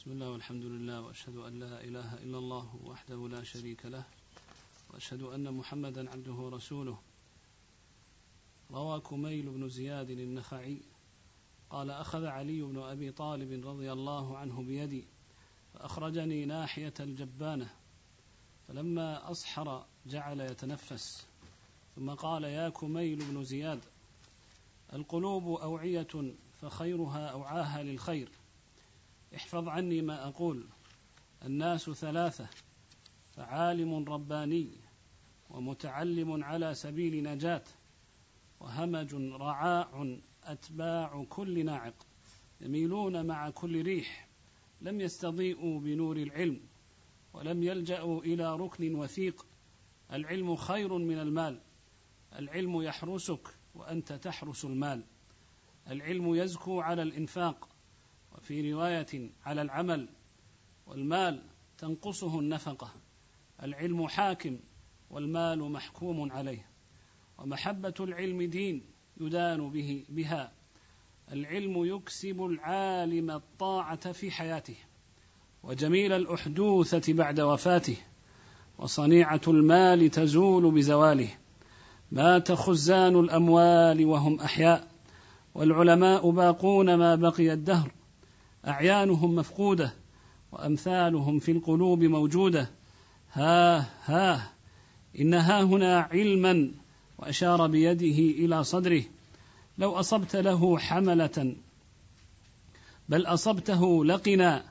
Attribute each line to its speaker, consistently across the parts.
Speaker 1: بسم الله والحمد لله وأشهد أن لا إله إلا الله وحده لا شريك له وأشهد أن محمدا عبده ورسوله. روى كميل بن زياد النخعي قال أخذ علي بن أبي طالب رضي الله عنه بيدي فأخرجني ناحية الجبانة فلما أصحر جعل يتنفس ثم قال يا كميل بن زياد القلوب أوعية فخيرها أوعاها للخير. احفظ عني ما أقول. الناس ثلاثة فعالم رباني ومتعلم على سبيل نجاة وهمج رعاع أتباع كل ناعق. يميلون مع كل ريح. لم يستضيئوا بنور العلم ولم يلجأوا إلى ركن وثيق. العلم خير من المال. العلم يحرسك وأنت تحرس المال. العلم يزكو على الإنفاق. وفي رواية على العمل والمال تنقصه النفقة العلم حاكم والمال محكوم عليه ومحبة العلم دين يدان به بها العلم يكسب العالم الطاعة في حياته وجميل الأحدوثة بعد وفاته وصنيعة المال تزول بزواله مات خزان الأموال وهم أحياء والعلماء باقون ما بقي الدهر أعيانهم مفقودة وأمثالهم في القلوب موجودة. ها ها إن ها هنا علما وأشار بيده إلى صدره. لو أصبت له حملة بل أصبته لقنا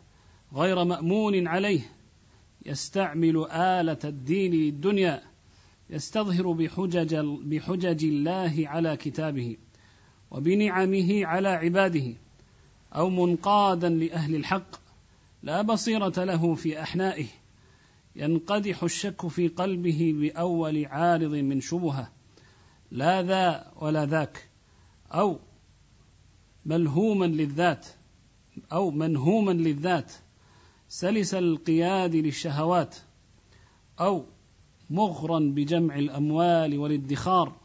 Speaker 1: غير مأمون عليه. يستعمل آلة الدين للدنيا يستظهر بحجج, بحجج الله على كتابه وبنعمه على عباده. أو منقادا لأهل الحق لا بصيرة له في أحنائه. ينقدح الشك في قلبه بأول عارض من شبهة لا ذا ولا ذاك أو ملهوما للذات أو منهوما للذات سلس القياد للشهوات أو مغرا بجمع الأموال والادخار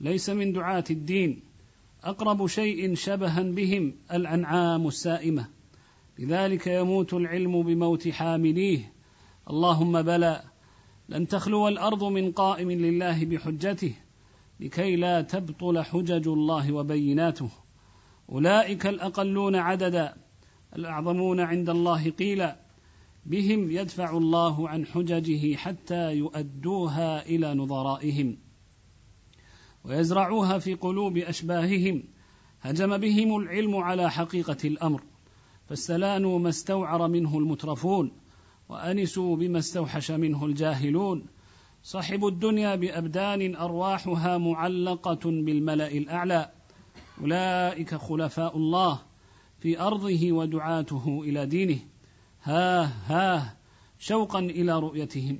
Speaker 1: ليس من دعاة الدين. أقرب شيء شبها بهم الأنعام السائمة. لذلك يموت العلم بموت حامليه. اللهم بلى لن تخلو الأرض من قائم لله بحجته لكي لا تبطل حجج الله وبيناته. أولئك الأقلون عددا الأعظمون عند الله قيلا. بهم يدفع الله عن حججه حتى يؤدوها إلى نظرائهم. ويزرعوها في قلوب أشباههم هجم بهم العلم على حقيقة الأمر فاستلانوا ما استوعر منه المترفون وأنسوا بما استوحش منه الجاهلون. صحبوا الدنيا بأبدان أرواحها معلقة بالملأ الأعلى. أولئك خلفاء الله في أرضه ودعاته إلى دينه. ها ها شوقا إلى رؤيتهم.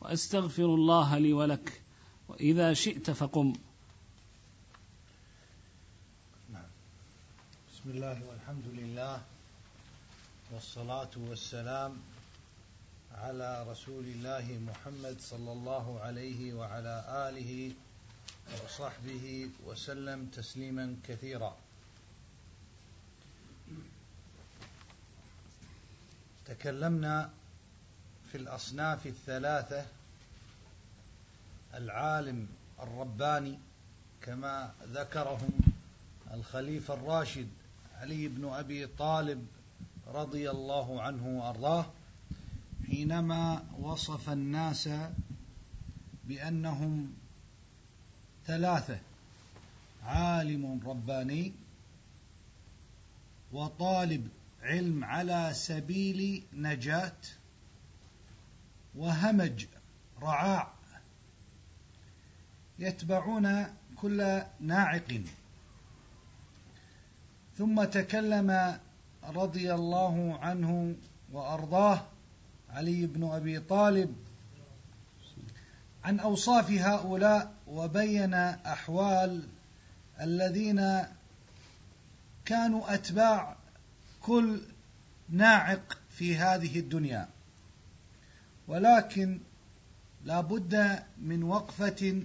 Speaker 1: وأستغفر الله لي ولك وإذا شئت فقم.
Speaker 2: بسم الله والحمد لله والصلاة والسلام على رسول الله محمد صلى الله عليه وعلى آله وصحبه وسلم تسليما كثيرا. تكلمنا في الأصناف الثلاثة العالم الرباني كما ذكرهم الخليفة الراشد علي بن أبي طالب رضي الله عنه وأرضاه حينما وصف الناس بأنهم ثلاثة عالم رباني وطالب علم على سبيل نجاة وهمج رعاع يتبعون كل ناعق. ثم تكلم رضي الله عنه وأرضاه علي بن أبي طالب عن أوصاف هؤلاء وبين أحوال الذين كانوا أتباع كل ناعق في هذه الدنيا. ولكن لا بد من وقفة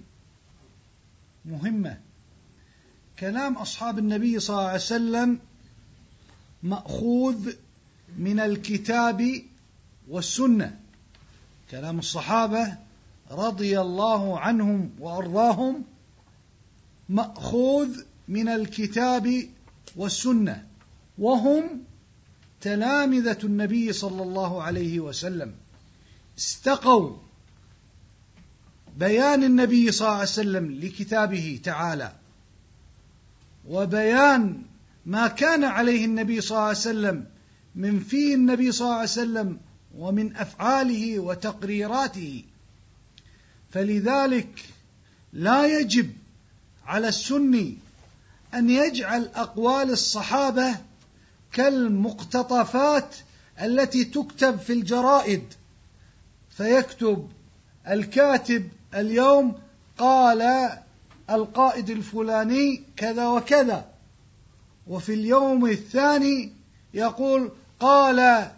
Speaker 2: مهمة. كلام أصحاب النبي صلى الله عليه وسلم مأخوذ من الكتاب والسنة. كلام الصحابة رضي الله عنهم وأرضاهم مأخوذ من الكتاب والسنة وهم تلامذة النبي صلى الله عليه وسلم. استقوا بيان النبي صلى الله عليه وسلم لكتابه تعالى. وبيان ما كان عليه النبي صلى الله عليه وسلم من في النبي صلى الله عليه وسلم ومن أفعاله وتقريراته. فلذلك لا يجب على السني أن يجعل أقوال الصحابة كالمقتطفات التي تكتب في الجرائد. فيكتب الكاتب اليوم قال القائد الفلاني كذا وكذا. وفي اليوم الثاني يقول قال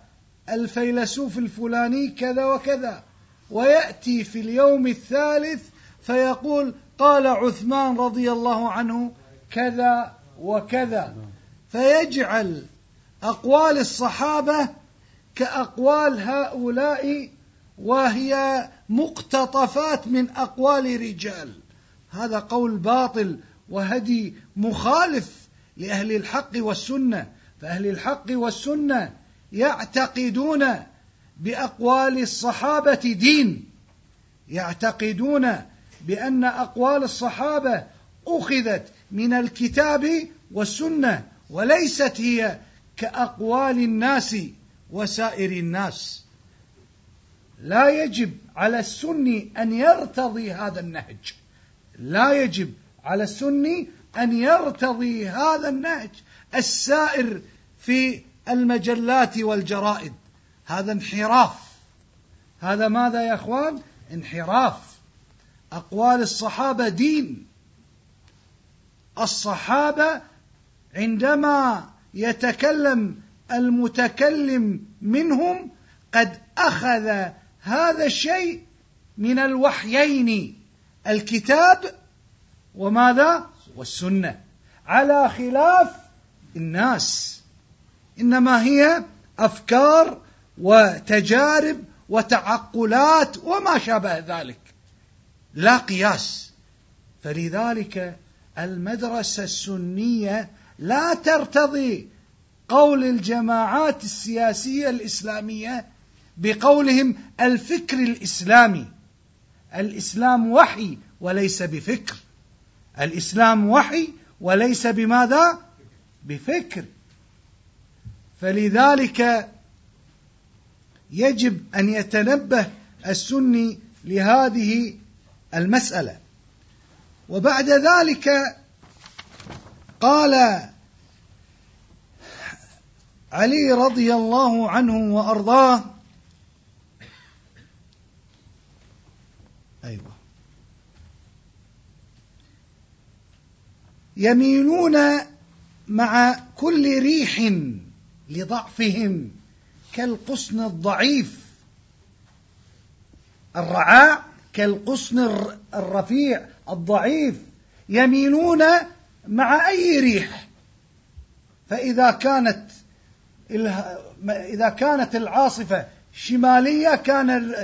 Speaker 2: الفيلسوف الفلاني كذا وكذا. ويأتي في اليوم الثالث فيقول قال عثمان رضي الله عنه كذا وكذا. فيجعل أقوال الصحابة كأقوال هؤلاء وهي مقتطفات من أقوال رجال. هذا قول باطل وهدي مخالف لأهل الحق والسنة. فأهل الحق والسنة يعتقدون بأقوال الصحابة دين. يعتقدون بأن أقوال الصحابة أخذت من الكتاب والسنة وليست هي كأقوال الناس وسائر الناس. لا يجب على السني أن يرتضي هذا النهج. لا يجب على السني أن يرتضي هذا النهج السائر في المجلات والجرائد. هذا انحراف. هذا ماذا يا إخوان؟ انحراف. أقوال الصحابة دين. الصحابة عندما يتكلم المتكلم منهم قد أخذ هذا الشيء من الوحيين. الكتاب وماذا؟ والسنة. على خلاف الناس. إنما هي أفكار وتجارب وتعقلات وما شابه ذلك. لا قياس. فلذلك المدرسة السنية لا ترتضي قول الجماعات السياسية الإسلامية بقولهم الفكر الإسلامي. الإسلام وحي وليس بفكر. الإسلام وحي وليس بماذا؟ بفكر. فلذلك يجب أن يتنبه السني لهذه المسألة. وبعد ذلك قال علي رضي الله عنه وأرضاه يميلون مع كل ريح لضعفهم كالقصن الضعيف. الرعاع كالقصن الرفيع الضعيف. يميلون مع أي ريح. فإذا كانت إذا كانت العاصفة شمالية كان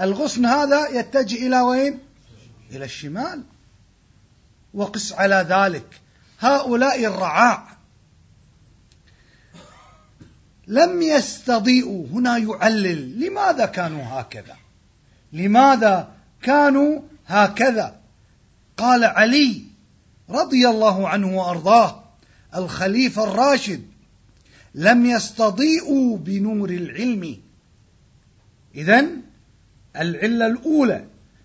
Speaker 2: الغصن هذا يتجه إلى وين؟ إلى الشمال. وقس على ذلك. هؤلاء الرعاع لم يستضيئوا. هنا يعلل لماذا كانوا هكذا. لماذا كانوا هكذا؟ قال علي رضي الله عنه وأرضاه الخليفة الراشد لم يستضيئوا بنور العلم. اذا العلة الأولى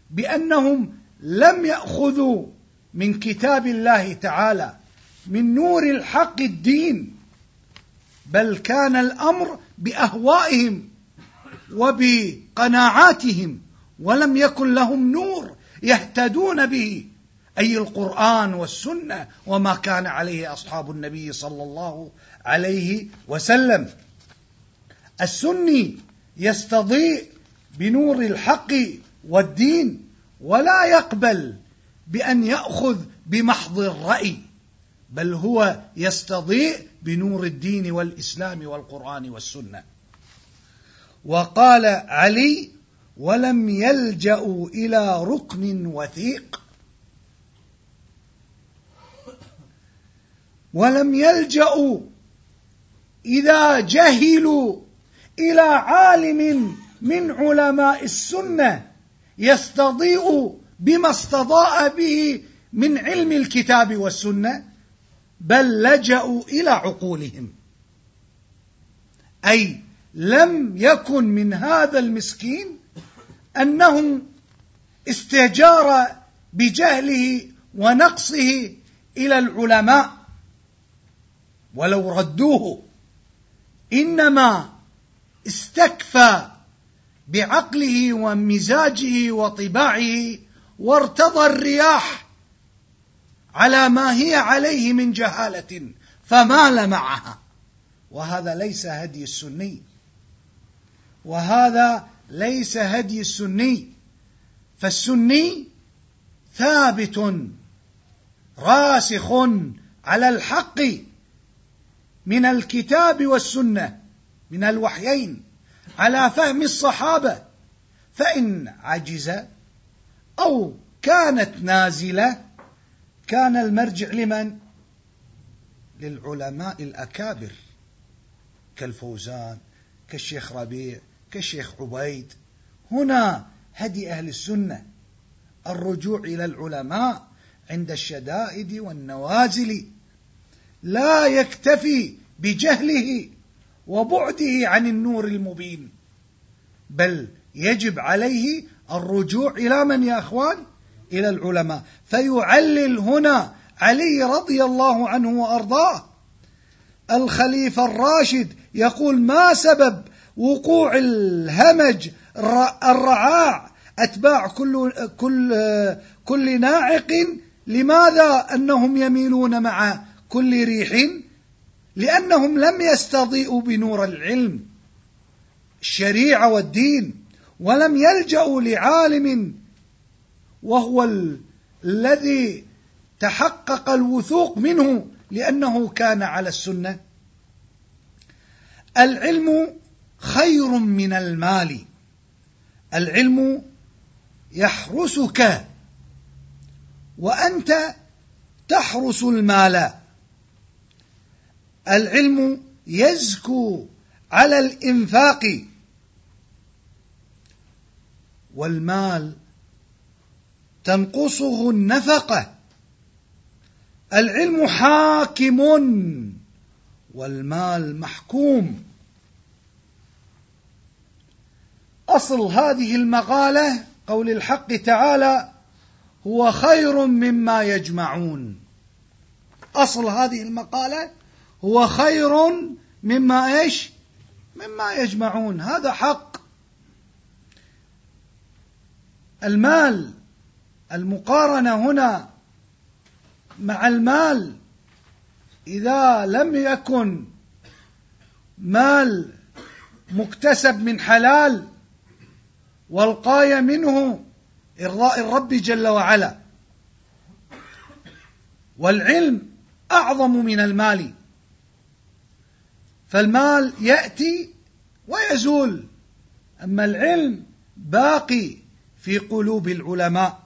Speaker 2: بأنهم لم يأخذوا من كتاب الله تعالى من نور الحق الدين بل كان الأمر بأهوائهم وبقناعاتهم ولم يكن لهم نور يهتدون به أي القرآن والسنة وما كان عليه أصحاب النبي صلى الله عليه وسلم. السني يستضيء بنور الحق والدين ولا يقبل بأن يأخذ بمحض الرأي بل هو يستضيء بنور الدين والإسلام والقرآن والسنة. وقال علي ولم يلجأوا إلى ركن وثيق ولم يلجأوا إذا جهلوا إلى عالم من علماء السنة يستضيء بما استضاء به من علم الكتاب والسنة بل لجأوا إلى عقولهم. أي لم يكن من هذا المسكين أنه استجار بجهله ونقصه إلى العلماء. ولو ردوه إنما استكفى بعقله ومزاجه وطباعه وارتضى الرياح على ما هي عليه من جهالة فمال معها. وهذا ليس هدي السني. وهذا ليس هدي السني. فالسني ثابت راسخ على الحق من الكتاب والسنة من الوحيين. على فهم الصحابة فإن عجز أو كانت نازلة كان المرجع لمن؟ للعلماء الأكابر كالفوزان كالشيخ ربيع كالشيخ عبيد. هنا هدي أهل السنة الرجوع إلى العلماء عند الشدائد والنوازل لا يكتفي بجهله وبعده عن النور المبين بل يجب عليه الرجوع إلى من يا أخوان؟ إلى العلماء. فيعلل هنا علي رضي الله عنه وأرضاه. الخليفة الراشد يقول ما سبب وقوع الهمج الرعاع أتباع كل كل كل ناعق؟ لماذا أنهم يميلون مع كل ريح؟ لأنهم لم يستضيئوا بنور العلم. الشريعة والدين. ولم يلجأوا لعالم وهو الذي تحقق الوثوق منه لأنه كان على السنة. العلم خير من المال. العلم يحرسك وأنت تحرس المال. العلم يزكو على الإنفاق. والمال تنقصه النفقة. العلم حاكم والمال محكوم. أصل هذه المقالة قول الحق تعالى هو خير مما يجمعون. أصل هذه المقالة هو خير مما إيش؟ مما يجمعون. هذا حق. المال المقارنة هنا مع المال. إذا لم يكن مال مكتسب من حلال والقاية منه إرضاء الرب جل وعلا. والعلم أعظم من المال. فالمال يأتي ويزول. أما العلم باقي. في قلوب العلماء.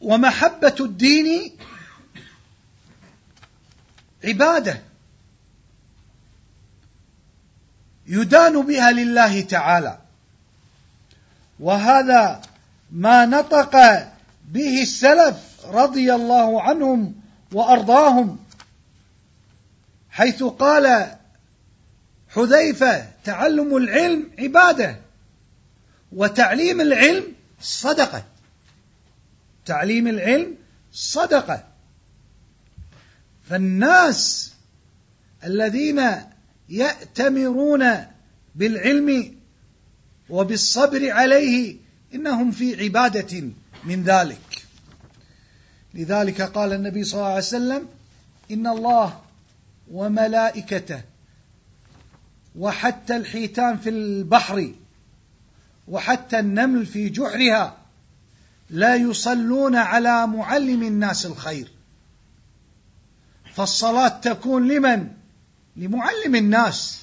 Speaker 2: ومحبة الدين عبادة يدان بها لله تعالى. وهذا ما نطق به السلف رضي الله عنهم وأرضاهم حيث قال حذيفة تعلم العلم عبادة وتعليم العلم صدقة. تعليم العلم صدقة. فالناس الذين يأتمرون بالعلم وبالصبر عليه إنهم في عبادة من ذلك. لذلك قال النبي صلى الله عليه وسلم إن الله وملائكته وحتى الحيتان في البحر وحتى النمل في جحرها لا يصلون على معلم الناس الخير. فالصلاة تكون لمن؟ لمعلم الناس.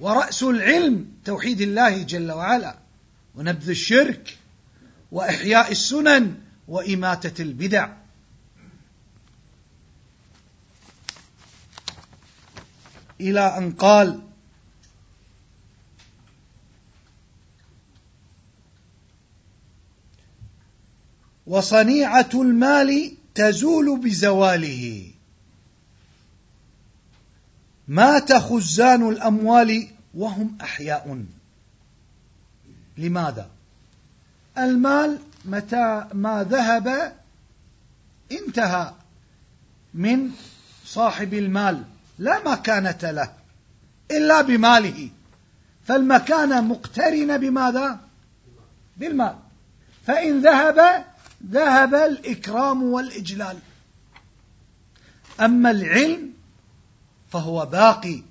Speaker 2: ورأس العلم توحيد الله جل وعلا ونبذ الشرك وإحياء السنن وإماتة البدع. إلى أن قال وصنيعة المال تزول بزواله. مات خزان الأموال وهم أحياء. لماذا؟ المال متى ما ذهب انتهى من صاحب المال. لا مكانة له إلا بماله. فالمكانة مقترنة بماذا؟ بالمال. فإن ذهب ذهب الإكرام والإجلال. أما العلم فهو باقي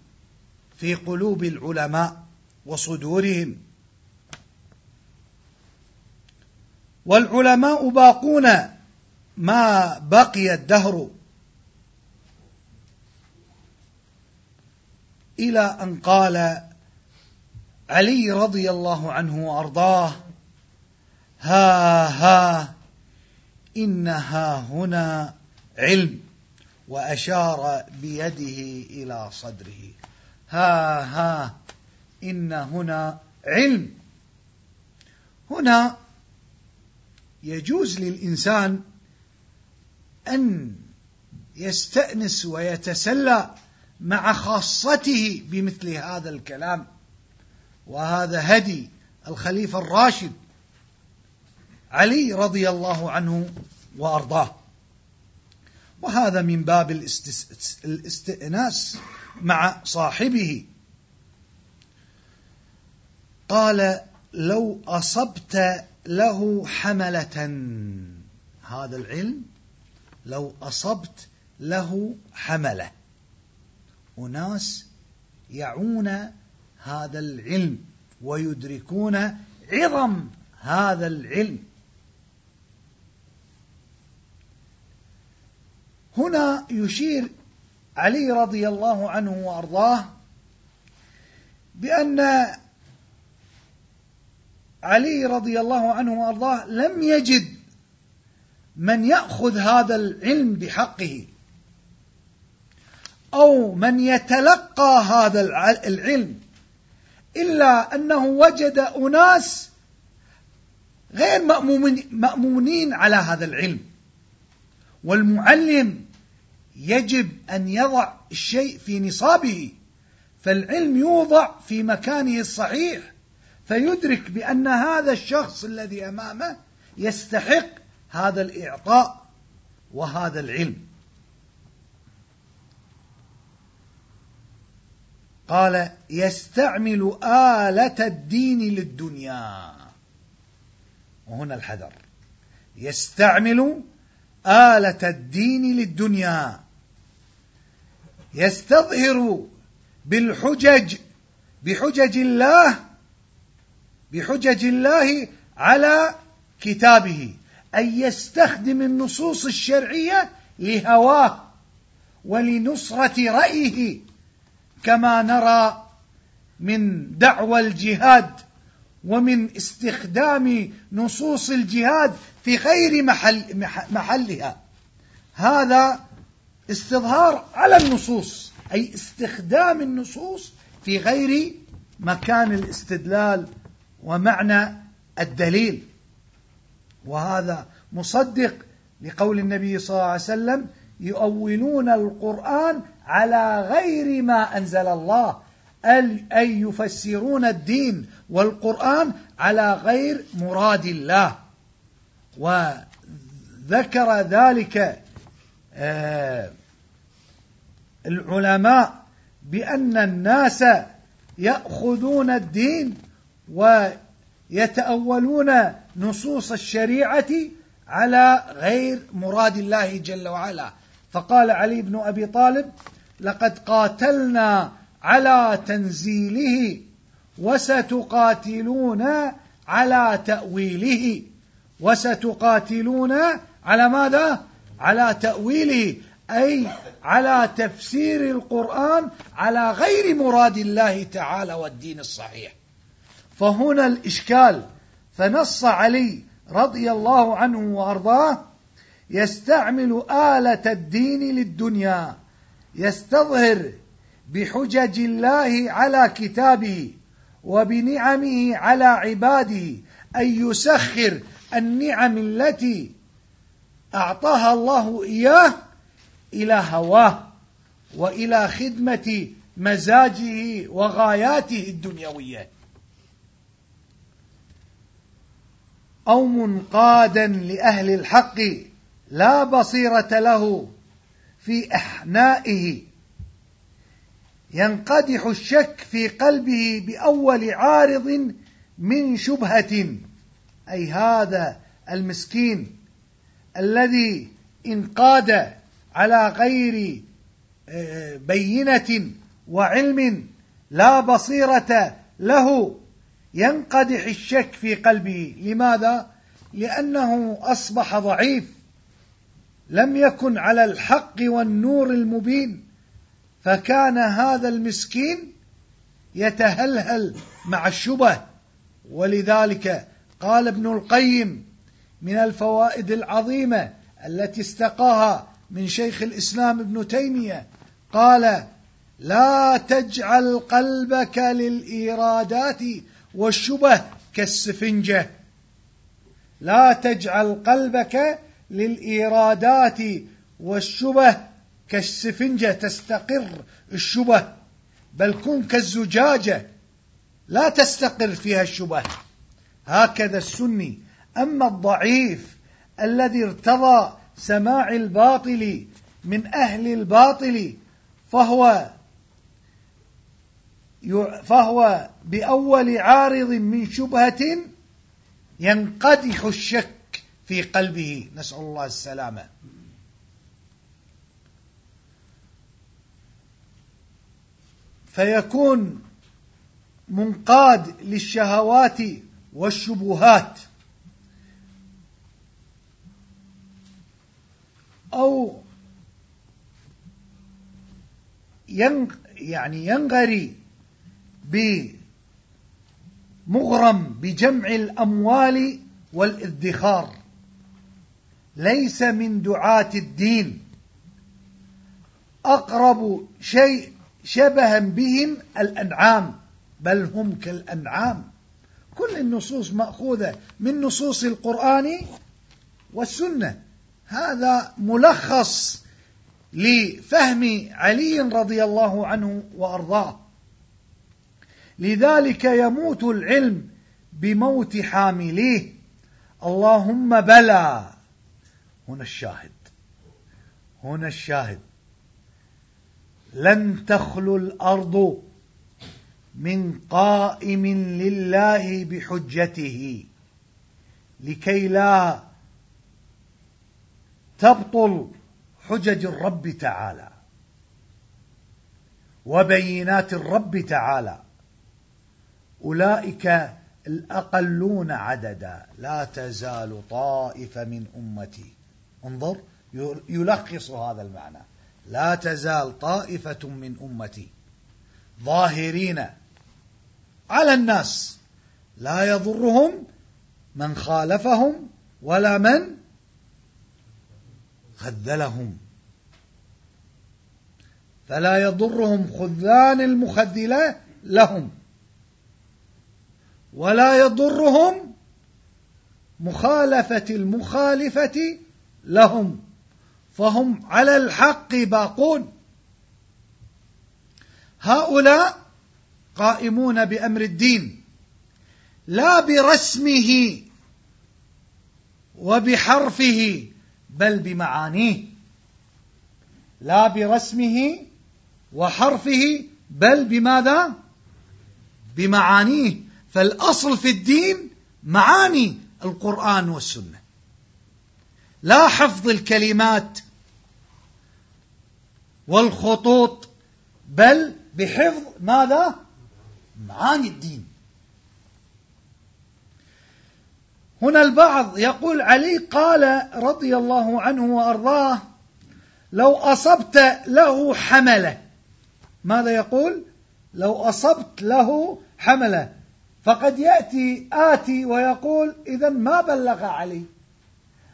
Speaker 2: في قلوب العلماء وصدورهم. والعلماء باقون ما بقي الدهر إلى أن قال علي رضي الله عنه وأرضاه ها ها إنها هنا علم. وأشار بيده إلى صدره ها ها إن هنا علم. هنا يجوز للإنسان أن يستأنس ويتسلى مع خاصته بمثل هذا الكلام وهذا هدي الخليفة الراشد علي رضي الله عنه وأرضاه. وهذا من باب الاستئناس مع صاحبه. قال لو أصبت له حملة. هذا العلم لو أصبت له حملة. أناس يعون هذا العلم ويدركون عظم هذا العلم. هنا يشير علي رضي الله عنه وأرضاه بأن علي رضي الله عنه وأرضاه لم يجد من يأخذ هذا العلم بحقه. أو من يتلقى هذا العلم إلا أنه وجد أناس غير مامونين على هذا العلم. والمعلم يجب أن يضع الشيء في نصابه فالعلم يوضع في مكانه الصحيح فيدرك بأن هذا الشخص الذي أمامه يستحق هذا الإعطاء وهذا العلم. قال يستعمل آلة الدين للدنيا. وهنا الحذر. يستعمل آلة الدين للدنيا. يستظهر بالحجج بحجج الله بحجج الله على كتابه. أن يستخدم النصوص الشرعية لهواه ولنصرة رأيه. كما نرى من دعوى الجهاد ومن استخدام نصوص الجهاد في غير محل محلها. هذا استظهار على النصوص أي استخدام النصوص في غير مكان الاستدلال ومعنى الدليل. وهذا مصدق لقول النبي صلى الله عليه وسلم يؤولون القرآن على غير ما أنزل الله. أي يفسرون الدين والقرآن على غير مراد الله. وذكر ذلك آه، العلماء بأن الناس يأخذون الدين ويتأولون نصوص الشريعة على غير مراد الله جل وعلا. فقال علي بن أبي طالب لقد قاتلنا على تنزيله وستقاتلون على تأويله. وستقاتلون على ماذا؟ على تأويله أي على تفسير القرآن على غير مراد الله تعالى والدين الصحيح. فهنا الإشكال. فنص علي رضي الله عنه وأرضاه يستعمل آلة الدين للدنيا يستظهر بحجج الله على كتابه وبنعمه على عباده أن يسخر النعم التي أعطاها الله إياه إلى هواه وإلى خدمة مزاجه وغاياته الدنيوية. أو منقادا لأهل الحق لا بصيرة له في إحنائه. ينقدح الشك في قلبه بأول عارض من شبهة. أي هذا المسكين الذي انقاد على غير آه، بينة وعلم لا بصيرة له. ينقدح الشك في قلبه. لماذا؟ لأنه أصبح ضعيف. لم يكن على الحق والنور المبين فكان هذا المسكين يتهلهل مع الشبه. ولذلك قال ابن القيم من الفوائد العظيمة التي استقاها من شيخ الإسلام ابن تيمية قال لا تجعل قلبك للإيرادات والشبه كالسفنجة. لا تجعل قلبك للإيرادات والشبه كالسفنجة تستقر الشبه بل كن كالزجاجة لا تستقر فيها الشبه. هكذا السني. أما الضعيف الذي ارتضى سماع الباطل من أهل الباطل فهو فهو بأول عارض من شبهة ينقدح الشك. في قلبه نسأل الله السلامة. فيكون منقاد للشهوات والشبهات. أو يعني ينغري بمغرم بجمع الأموال والإدخار. ليس من دعاة الدين. أقرب شيء شبها بهم الأنعام بل هم كالأنعام. كل النصوص مأخوذة من نصوص القرآن والسنة. هذا ملخص لفهم علي رضي الله عنه وأرضاه. لذلك يموت العلم بموت حامليه. اللهم بلى. هنا الشاهد. هنا الشاهد. لن تخلو الأرض من قائم لله بحجته. لكي لا تبطل حجج الرب تعالى وبينات الرب تعالى. أولئك الأقلون عددا. لا تزال طائفة من أمتي. انظر يلخص هذا المعنى. لا تزال طائفة من أمتي ظاهرين على الناس. لا يضرهم من خالفهم ولا من خذلهم. فلا يضرهم خذلان المخذلة لهم. ولا يضرهم مخالفة المخالفة لهم فهم على الحق باقون. هؤلاء قائمون بأمر الدين لا برسمه وبحرفه بل بمعانيه. لا برسمه وحرفه بل بماذا؟ بمعانيه. فالأصل في الدين معاني القرآن والسنة. لا حفظ الكلمات والخطوط بل بحفظ ماذا؟ معاني الدين. هنا البعض يقول علي قال رضي الله عنه وأرضاه لو أصبت له حملة. ماذا يقول؟ لو أصبت له حملة. فقد يأتي آتي ويقول اذا ما بلغ علي.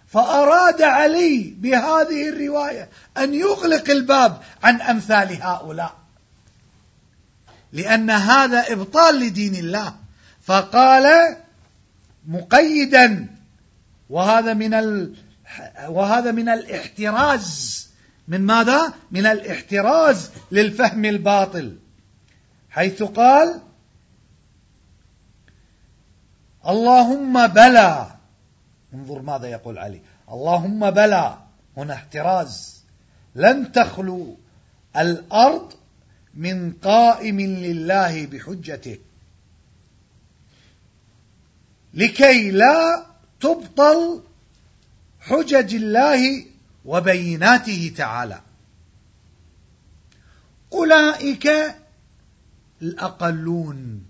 Speaker 2: فأراد علي بهذه الرواية أن يغلق الباب عن أمثال هؤلاء. لأن هذا إبطال لدين الله. فقال مقيدا وهذا من ال وهذا من الاحتراز. من ماذا؟ من الاحتراز للفهم الباطل. حيث قال اللهم بلى انظر ماذا يقول علي. اللهم بلى. هنا احتراز. لن تخلو الأرض من قائم لله بحجته. لكي لا تبطل حجج الله وبيناته تعالى. أولئك الأقلون.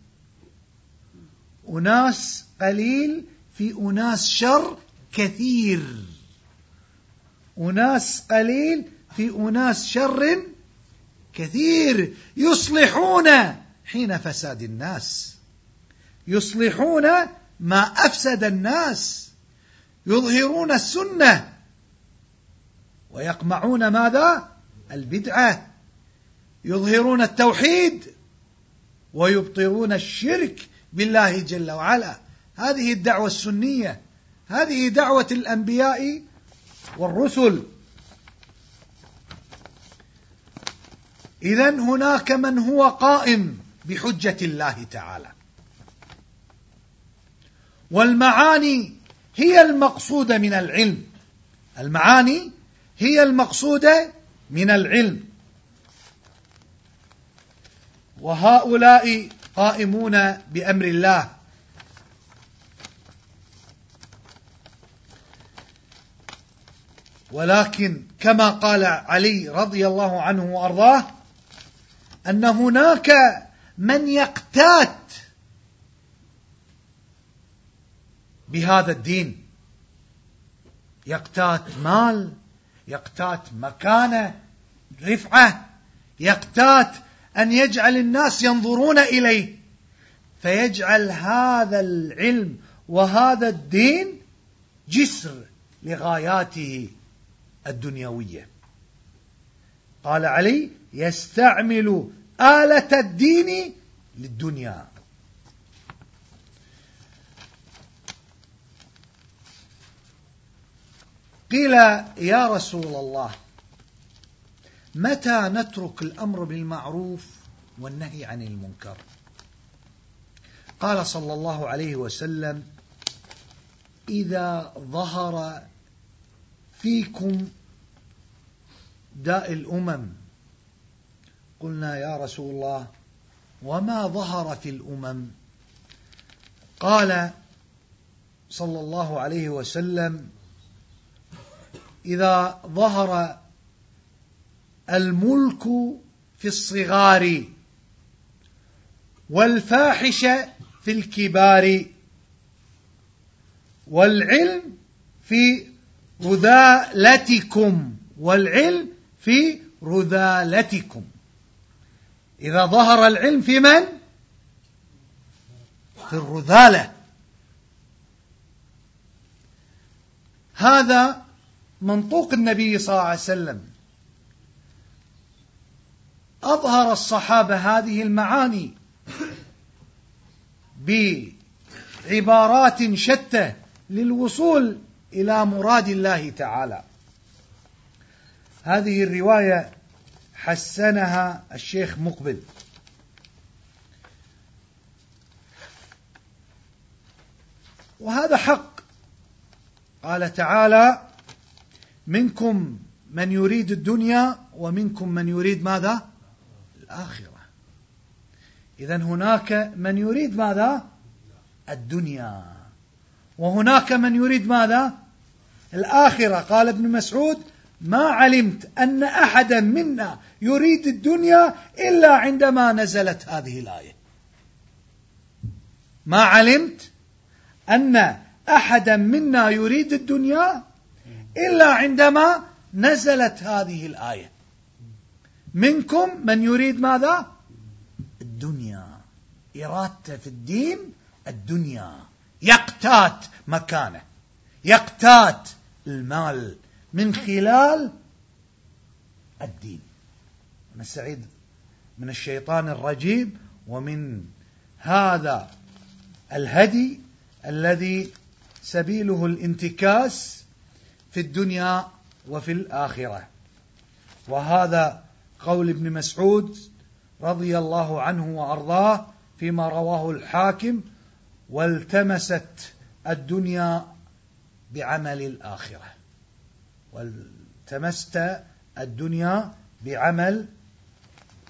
Speaker 2: أناس قليل في أناس شر كثير. أناس قليل في أناس شر كثير. يصلحون حين فساد الناس. يصلحون ما أفسد الناس. يظهرون السنة. ويقمعون ماذا? البدعة. يظهرون التوحيد. ويبطلون الشرك بالله جل وعلا. هذه الدعوة السنية هذه دعوة الأنبياء والرسل. اذا هناك من هو قائم بحجة الله تعالى. والمعاني هي المقصودة من العلم. المعاني هي المقصودة من العلم. وهؤلاء قائمون بأمر الله. ولكن كما قال علي رضي الله عنه وأرضاه أن هناك من يقتات بهذا الدين. يقتات مال يقتات مكانة رفعة يقتات أن يجعل الناس ينظرون إليه. فيجعل هذا العلم وهذا الدين جسر لغاياته. الدنيوية. قال علي يستعمل آلة الدين للدنيا. قيل يا رسول الله متى نترك الأمر بالمعروف والنهي عن المنكر؟ قال صلى الله عليه وسلم إذا ظهر فيكم داء الأمم. قلنا يا رسول الله وما ظهر في الأمم؟ قال صلى الله عليه وسلم إذا ظهر الملك في الصغار والفاحشة في الكبار والعلم في رذالتكم والعلم في رذالتكم. إذا ظهر العلم في من؟ في الرذالة. هذا منطوق النبي صلى الله عليه وسلم. أظهر الصحابة هذه المعاني بعبارات شتى للوصول إلى مراد الله تعالى. هذه الرواية حسنها الشيخ مقبل. وهذا حق. قال تعالى منكم من يريد الدنيا ومنكم من يريد ماذا؟ الآخرة. إذا هناك من يريد ماذا؟ الدنيا. وهناك من يريد ماذا؟ الآخرة. قال ابن مسعود ما علمت أن أحدا منا يريد الدنيا إلا عندما نزلت هذه الآية. ما علمت أن أحدا منا يريد الدنيا إلا عندما نزلت هذه الآية. منكم من يريد ماذا؟ الدنيا. إرادته في الدين الدنيا. يقتات مكانه. يقتات المال. من خلال الدين. نستعيد من الشيطان الرجيم ومن هذا الهدي الذي سبيله الانتكاس في الدنيا وفي الآخرة. وهذا قول ابن مسعود رضي الله عنه وأرضاه فيما رواه الحاكم والتمست الدنيا بعمل الآخرة. والتمست الدنيا بعمل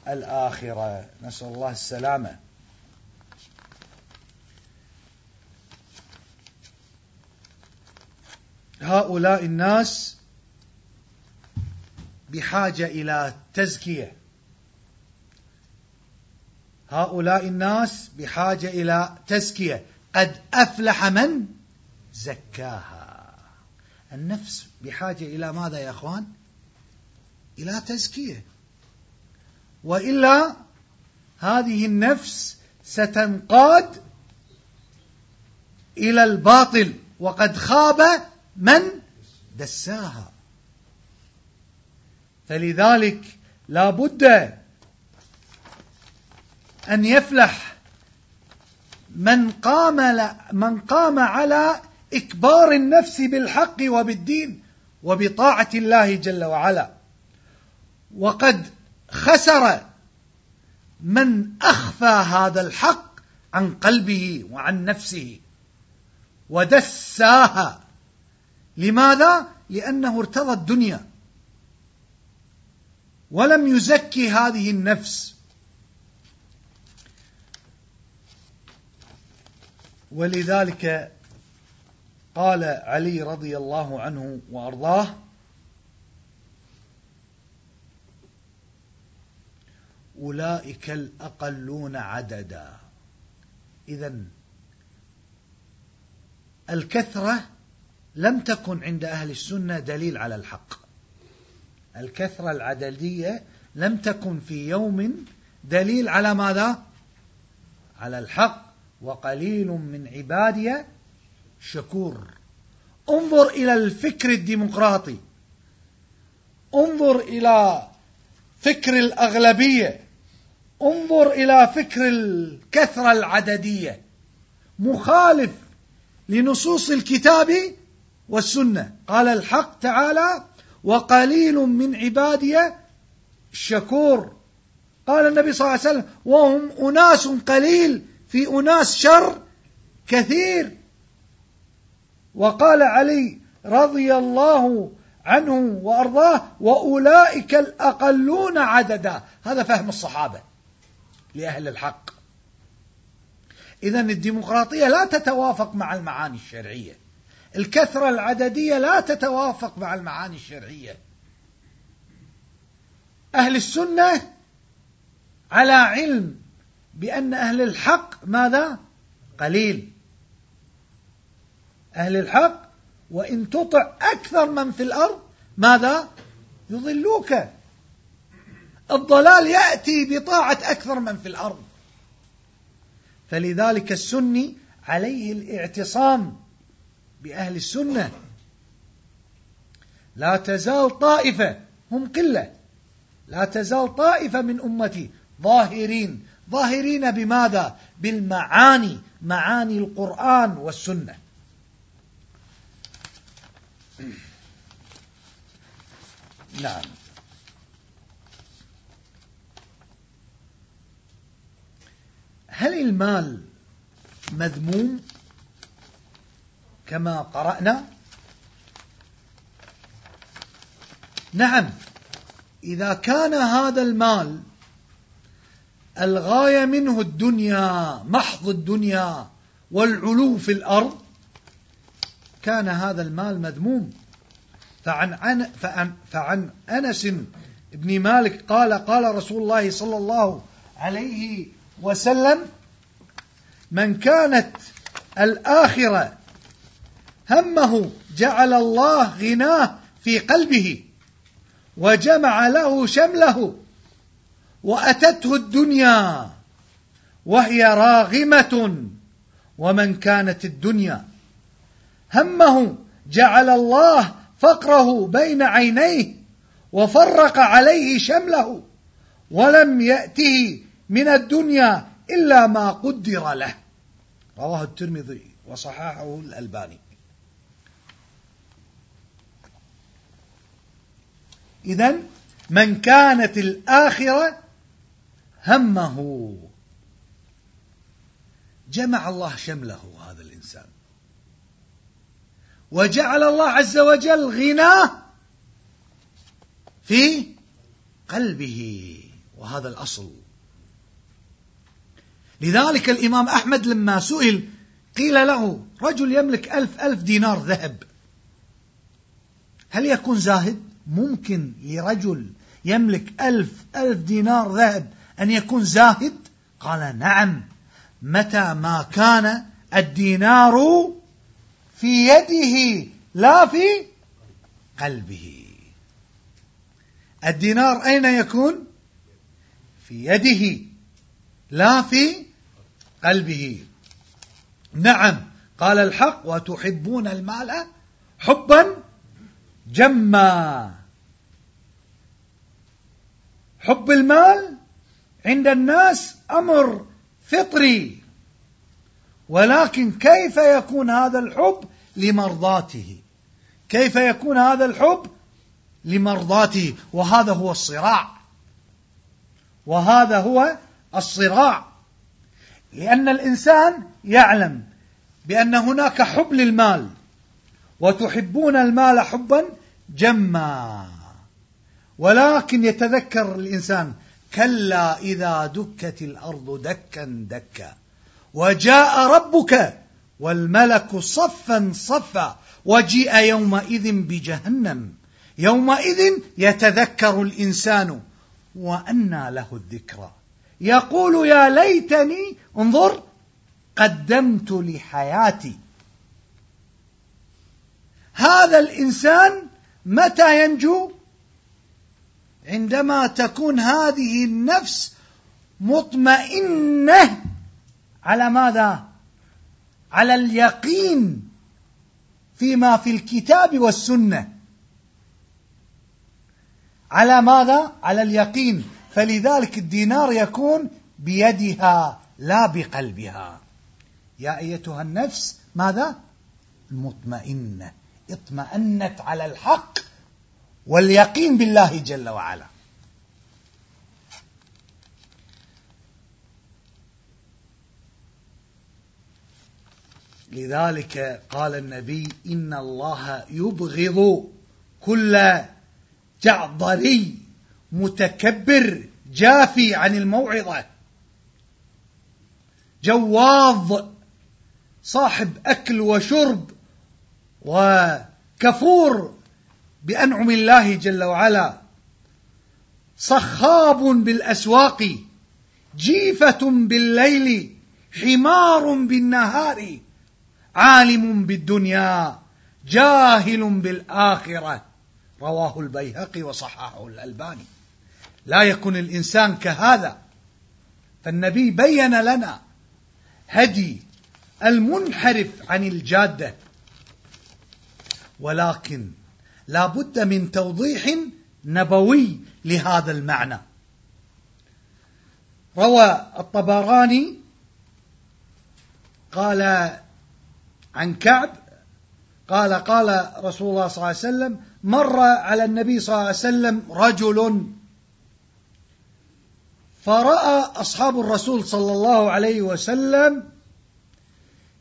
Speaker 2: الآخرة. نسأل الله السلامة. هؤلاء الناس بحاجة إلى تزكية. هؤلاء الناس بحاجة إلى تزكية. قد أفلح من زكاها. النفس بحاجة إلى ماذا يا أخوان؟ إلى تزكية. وإلا هذه النفس ستنقاد إلى الباطل وقد خاب من دساها. فلذلك لا بد أن يفلح من قام من قام على إكبار النفس بالحق وبالدين وبطاعة الله جل وعلا. وقد خسر من أخفى هذا الحق عن قلبه وعن نفسه ودساها. لماذا؟ لأنه ارتضى الدنيا ولم يزكي هذه النفس. ولذلك قال علي رضي الله عنه وأرضاه أولئك الأقلون عددا. اذا الكثرة لم تكن عند أهل السنة دليل على الحق. الكثرة العددية لم تكن في يوم دليل على ماذا؟ على الحق. وقليل من عبادي شكور. انظر إلى الفكر الديمقراطي. انظر إلى فكر الأغلبية. انظر إلى فكر الكثرة العددية. مخالف لنصوص الكتاب والسنة. قال الحق تعالى وقليل من عبادي الشكور قال النبي صلى الله عليه وسلم وهم أناس قليل في أناس شر كثير. وقال علي رضي الله عنه وأرضاه وأولئك الأقلون عددا. هذا فهم الصحابة لأهل الحق. إذا الديمقراطية لا تتوافق مع المعاني الشرعية. الكثرة العددية لا تتوافق مع المعاني الشرعية. أهل السنة على علم بأن أهل الحق ماذا؟ قليل. أهل الحق وإن تطع أكثر من في الأرض ماذا؟ يضلوك. الضلال يأتي بطاعة أكثر من في الأرض. فلذلك السني عليه الاعتصام بأهل السنة. لا تزال طائفة هم قلة. لا تزال طائفة من أمتي ظاهرين. ظاهرين بماذا؟ بالمعاني معاني القرآن والسنة. نعم. هل المال مذموم كما قرأنا؟ نعم. إذا كان هذا المال الغاية منه الدنيا محض الدنيا والعلو في الأرض كان هذا المال مذموم. فعن, فعن, فعن أنس بن مالك قال قال رسول الله صلى الله عليه وسلم من كانت الآخرة همه جعل الله غناه في قلبه وجمع له شمله وأتته الدنيا وهي راغمة ومن كانت الدنيا همه جعل الله فقره بين عينيه وفرق عليه شمله ولم يأته من الدنيا إلا ما قدر له. رواه الترمذي وصححه الألباني. اذا من كانت الآخرة همه. جمع الله شمله هذا الإنسان. وجعل الله عز وجل غناه في قلبه وهذا الأصل لذلك الإمام أحمد لما سئل قيل له رجل يملك ألف ألف دينار ذهب هل يكون زاهد؟ ممكن لرجل يملك ألف ألف دينار ذهب أن يكون زاهد؟ قال نعم متى ما كان الدينار في يده لا في قلبه. الدينار أين يكون؟ في يده لا في قلبه. نعم قال الحق وتحبون المال حبا جما. حب المال عند الناس أمر فطري. ولكن كيف يكون هذا الحب لمرضاته؟ كيف يكون هذا الحب لمرضاته؟ وهذا هو الصراع. وهذا هو الصراع. لأن الإنسان يعلم بأن هناك حب للمال وتحبون المال حبا جما. ولكن يتذكر الإنسان كلا إذا دكت الأرض دكا دكا. وجاء ربك والملك صفا صفا وجيء يومئذ بجهنم. يومئذ يتذكر الإنسان وأنى له الذكرى. يقول يا ليتني انظر قدمت لحياتي. هذا الإنسان متى ينجو؟ عندما تكون هذه النفس مطمئنة على ماذا؟ على اليقين فيما في الكتاب والسنة. على ماذا؟ على اليقين. فلذلك الدينار يكون بيدها لا بقلبها. يا أيتها النفس ماذا؟ المطمئنة. اطمأنت على الحق واليقين بالله جل وعلا. لذلك قال النبي إن الله يبغض كل جعضري متكبر جافي عن الموعظة. جواظ صاحب أكل وشرب وكفور بأنعم الله جل وعلا. صخاب بالأسواق جيفة بالليل حمار بالنهار. عالم بالدنيا جاهل بالآخرة. رواه البيهقي وصححه الألباني. لا يكون الإنسان كهذا. فالنبي بين لنا هدي المنحرف عن الجادة. ولكن لا بد من توضيح نبوي لهذا المعنى. روى الطبراني قال عن كعب قال قال رسول الله صلى الله عليه وسلم مر على النبي صلى الله عليه وسلم رجل فرأى أصحاب الرسول صلى الله عليه وسلم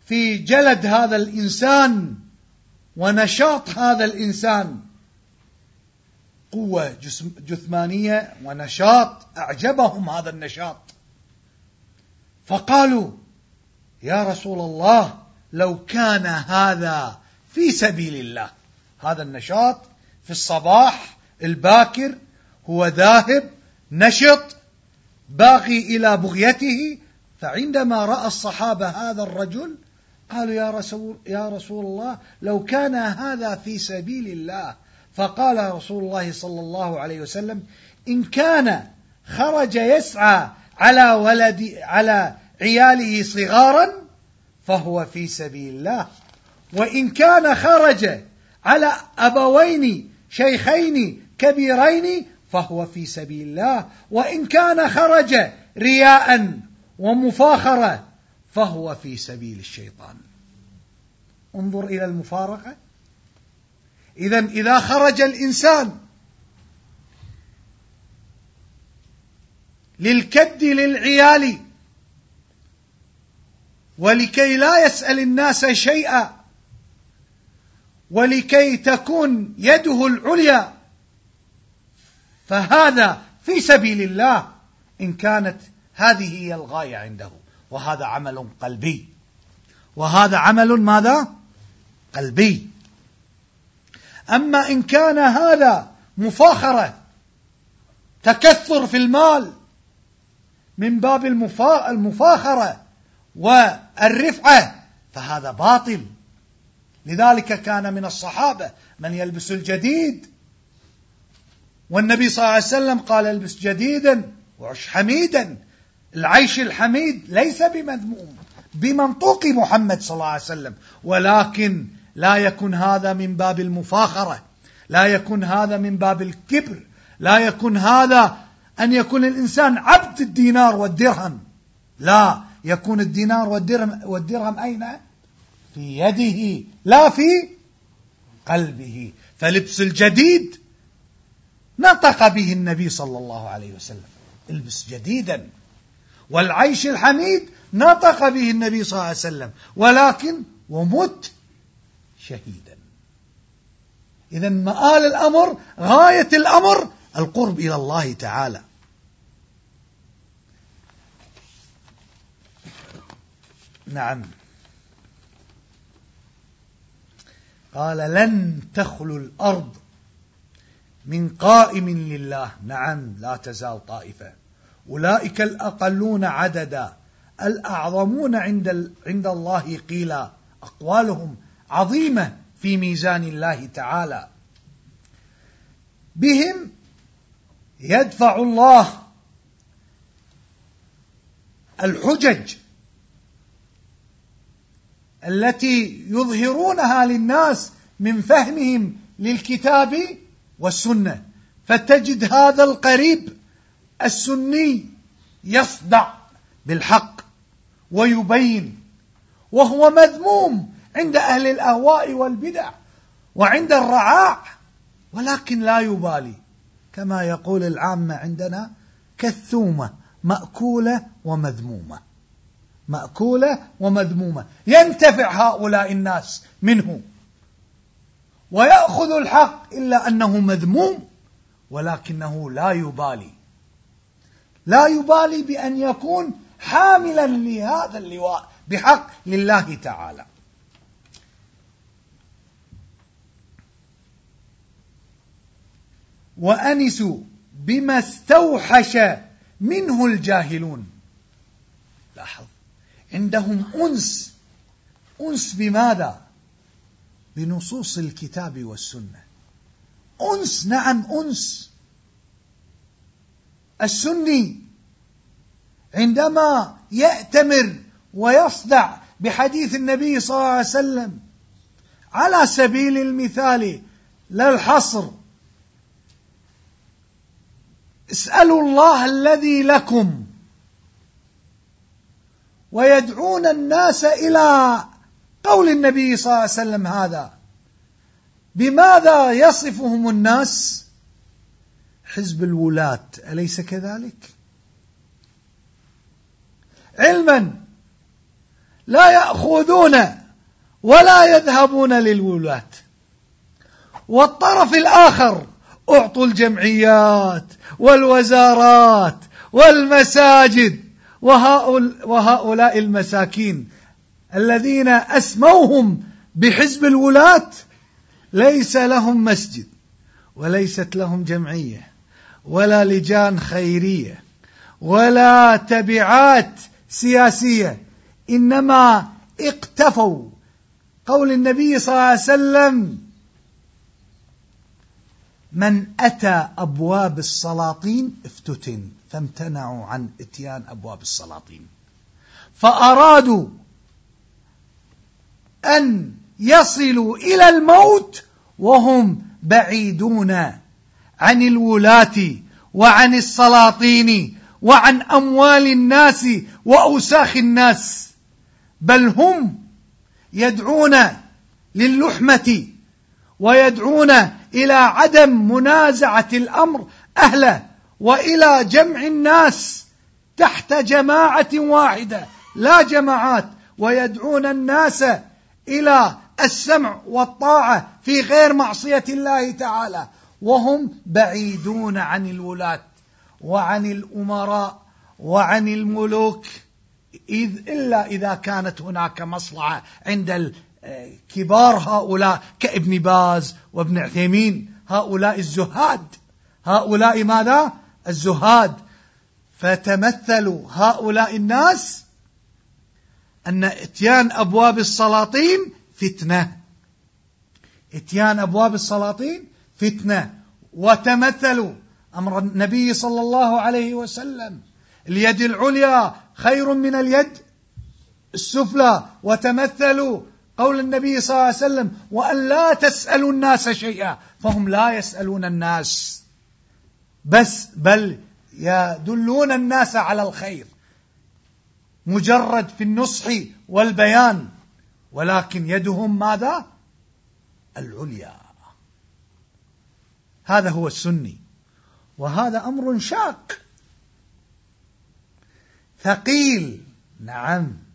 Speaker 2: في جلد هذا الإنسان ونشاط هذا الإنسان. قوة جثمانية ونشاط أعجبهم هذا النشاط. فقالوا يا رسول الله لو كان هذا في سبيل الله. هذا النشاط في الصباح الباكر هو ذاهب نشط باغي إلى بغيته فعندما رأى الصحابة هذا الرجل قالوا يا رسول, يا رسول الله لو كان هذا في سبيل الله. فقال رسول الله صلى الله عليه وسلم إن كان خرج يسعى على ولد على عياله صغارا فهو في سبيل الله. وإن كان خرج على أبوين شيخين كبيرين فهو في سبيل الله. وإن كان خرج رياء ومفاخرة فهو في سبيل الشيطان. انظر إلى المفارقة. إذا إذا خرج الإنسان للكد للعيال ولكي لا يسأل الناس شيئا. ولكي تكون يده العليا. فهذا في سبيل الله إن كانت هذه هي الغاية عنده. وهذا عمل قلبي. وهذا عمل ماذا؟ قلبي. أما إن كان هذا مفاخرة تكثر في المال من باب المفاخرة والرفعة فهذا باطل. لذلك كان من الصحابة من يلبس الجديد. والنبي صلى الله عليه وسلم قال البس جديدا وعش حميدا. العيش الحميد ليس بمذموم بمنطوق محمد صلى الله عليه وسلم. ولكن لا يكن هذا من باب المفاخرة لا يكن هذا من باب الكبر لا يكن هذا أن يكون الإنسان عبد الدينار والدرهم. لا يكون الدينار والدرهم, والدرهم أين؟ في يده لا في قلبه. فلبس الجديد نطق به النبي صلى الله عليه وسلم. البس جديدا. والعيش الحميد نطق به النبي صلى الله عليه وسلم. ولكن ومت شهيدا. إذا مآل الأمر غاية الأمر القرب إلى الله تعالى. نعم. قال لن تخلو الأرض من قائم لله. نعم لا تزال طائفة. أولئك الأقلون عددا الأعظمون عند, عند الله قيلا أقوالهم عظيمة في ميزان الله تعالى. بهم يدفع الله الحجج التي يظهرونها للناس من فهمهم للكتاب والسنة. فتجد هذا القريب السني يصدع بالحق ويبين وهو مذموم عند أهل الأهواء والبدع وعند الرعاع ولكن لا يبالي. كما يقول العامة عندنا كالثومة مأكولة ومذمومة. مأكولة ومذمومة. ينتفع هؤلاء الناس منه. ويأخذ الحق إلا أنه مذموم ولكنه لا يبالي. لا يبالي بأن يكون حاملا لهذا اللواء بحق لله تعالى. وأنسوا بما استوحش منه الجاهلون. لاحظ. عندهم أنس. أنس بماذا؟ بنصوص الكتاب والسنة. أنس نعم أنس. السني عندما يأتمر ويصدع بحديث النبي صلى الله عليه وسلم على سبيل المثال لا الحصر اسألوا الله الذي لكم ويدعون الناس إلى قول النبي صلى الله عليه وسلم هذا. بماذا يصفهم الناس؟ حزب الولاة أليس كذلك؟ علما لا يأخذون ولا يذهبون للولاة. والطرف الآخر أعطوا الجمعيات والوزارات والمساجد. وهؤلاء المساكين الذين أسموهم بحزب الولاة ليس لهم مسجد وليست لهم جمعية ولا لجان خيرية ولا تبعات سياسية إنما اقتفوا. قول النبي صلى الله عليه وسلم من أتى أبواب السلاطين افتتن فامتنعوا عن إتيان أبواب السلاطين. فأرادوا أن يصلوا إلى الموت وهم بعيدون عن الولاة وعن السلاطين وعن أموال الناس وأوساخ الناس بل هم يدعون للحمة ويدعون إلى عدم منازعة الأمر أهله وإلى جمع الناس تحت جماعة واحدة لا جماعات ويدعون الناس إلى السمع والطاعة في غير معصية الله تعالى. وهم بعيدون عن الولاة وعن الأمراء وعن الملوك إذ إلا إذا كانت هناك مصلحة عند كبار هؤلاء كابن باز وابن عثيمين. هؤلاء الزهاد. هؤلاء ماذا؟ الزهاد. فتمثلوا هؤلاء الناس أن إتيان أبواب السلاطين فتنة. إتيان أبواب السلاطين فتنة. وتمثلوا أمر النبي صلى الله عليه وسلم. اليد العليا خير من اليد السفلى. وتمثلوا قول النبي صلى الله عليه وسلم وأن لا تسألوا الناس شيئا فهم لا يسألون الناس. بس بل يدلون الناس على الخير مجرد في النصح والبيان ولكن يدهم ماذا؟ العليا. هذا هو السني وهذا أمر شاق ثقيل. نعم.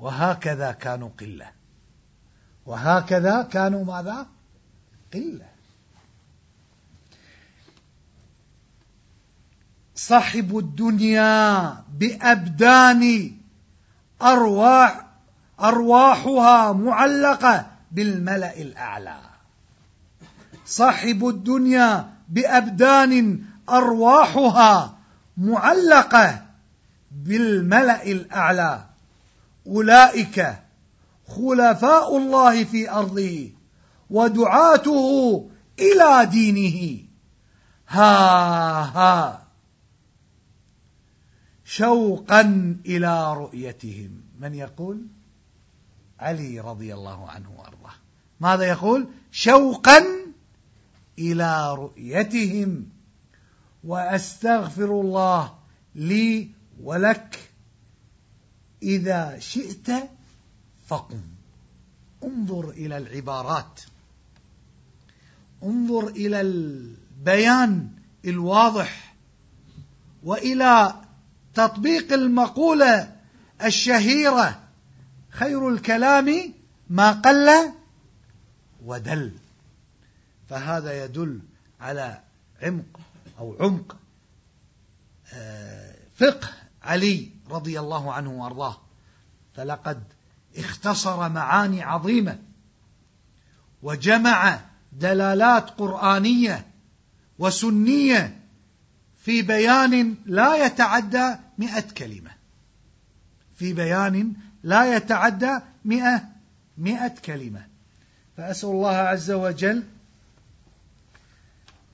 Speaker 2: وهكذا كانوا قلة. وهكذا كانوا ماذا؟ قلة. صاحب الدنيا بأبدان أرواح أرواحها معلقة بالملأ الأعلى. صاحب الدنيا بأبدان أرواحها معلقة بالملأ الأعلى. أولئك خلفاء الله في أرضه ودعاته إلى دينه. ها ها. شوقا إلى رؤيتهم. من يقول؟ علي رضي الله عنه وأرضاه. ماذا يقول؟ شوقا إلى رؤيتهم. وأستغفر الله لي ولك إذا شئت فقم. انظر إلى العبارات. انظر إلى البيان الواضح وإلى تطبيق المقولة الشهيرة. خير الكلام ما قل ودل. فهذا يدل على عمق أو عمق آه، فقه علي. رضي الله عنه وأرضاه. فلقد اختصر معاني عظيمة وجمع دلالات قرآنية وسنية في بيان لا يتعدى مئة كلمة. في بيان لا يتعدى مئة مئة كلمة. فأسأل الله عز وجل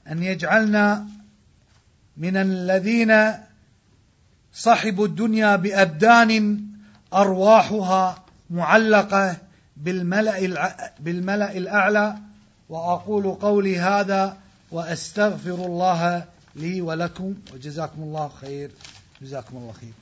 Speaker 2: أن يجعلنا من الذين صحبوا الدنيا بأبدان أرواحها معلقة بالملأ, بالملأ الأعلى وأقول قولي هذا وأستغفر الله لي ولكم وجزاكم الله خير جزاكم الله خير.